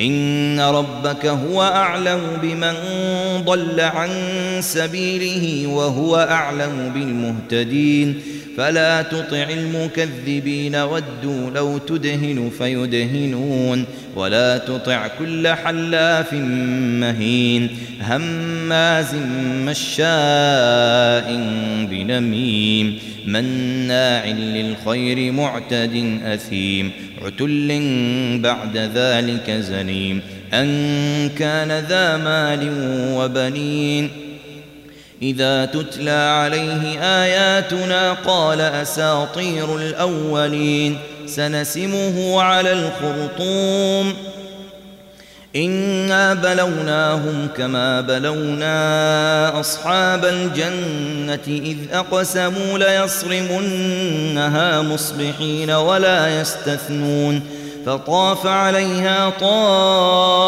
إن ربك هو أعلم بمن ضل عن سبيله وهو أعلم بالمهتدين فلا تطع المكذبين ودوا لو تدهن فيدهنون ولا تطع كل حلاف مهين هماز مشاء بنميم مناع للخير معتد أثيم عتل بعد ذلك زنيم أن كان ذا مال وبنين إذا تتلى عليه آياتنا قال أساطير الأولين سنسمه على الخرطوم. إنا بلوناهم كما بلونا أصحاب الجنة إذ أقسموا ليصرمنها مصبحين ولا يستثنون فطاف عليها طائف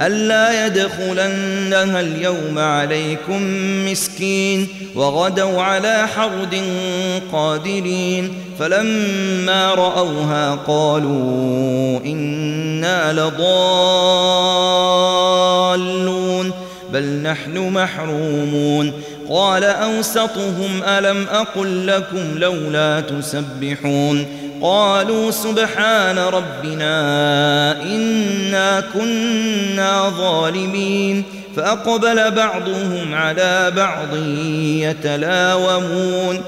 ألا يدخلنها اليوم عليكم مسكين وغدوا على حرد قادرين فلما رأوها قالوا إنا لضالون بل نحن محرومون قال أوسطهم ألم أقل لكم لولا تسبحون قالوا سبحان ربنا إنا كنا ظالمين فأقبل بعضهم على بعض يتلاومون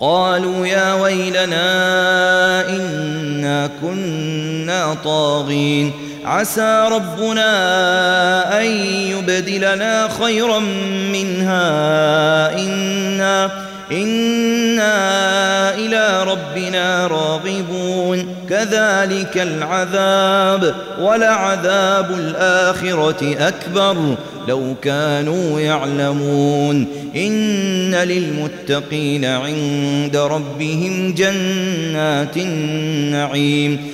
قالوا يا ويلنا إنا كنا طاغين عسى ربنا أن يبدلنا خيرا منها إنا إنا إلى ربنا راغبون كذلك العذاب ولعذاب الآخرة أكبر لو كانوا يعلمون إن للمتقين عند ربهم جنات النعيم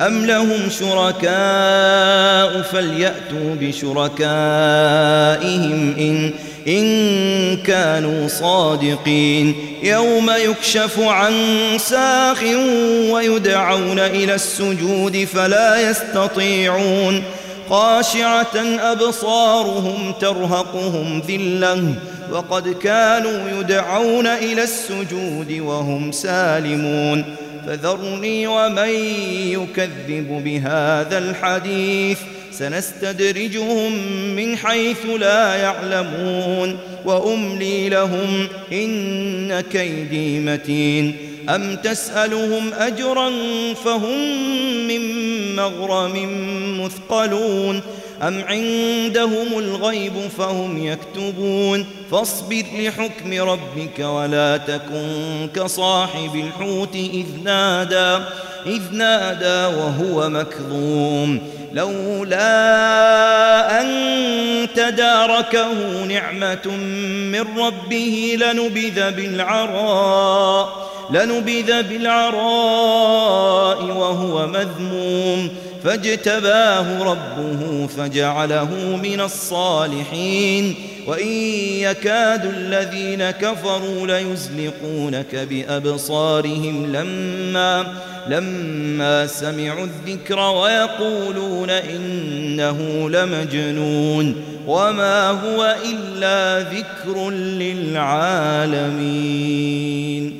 أم لهم شركاء فليأتوا بشركائهم إن إن كانوا صادقين يوم يكشف عن ساق ويدعون إلى السجود فلا يستطيعون خاشعة أبصارهم ترهقهم ذلة وقد كانوا يدعون إلى السجود وهم سالمون فذرني ومن يكذب بهذا الحديث. سنستدرجهم من حيث لا يعلمون وأملي لهم إن كيدي متين. أم تسألهم أجرا فهم من مغرم مثقلون؟ أم عندهم الغيب فهم يكتبون فاصبر لحكم ربك ولا تكن كصاحب الحوت إذ نادى إذ نادى وهو مكظوم. لولا أن تداركه نعمة من ربه لنبذ بالعراء. لنبذ بالعراء وهو مذموم فاجتباه ربه فجعله من الصالحين. وإن يكاد الذين كفروا ليزلقونك بأبصارهم لما لما سمعوا الذكر ويقولون إنه لمجنون. وما هو إلا ذكر للعالمين.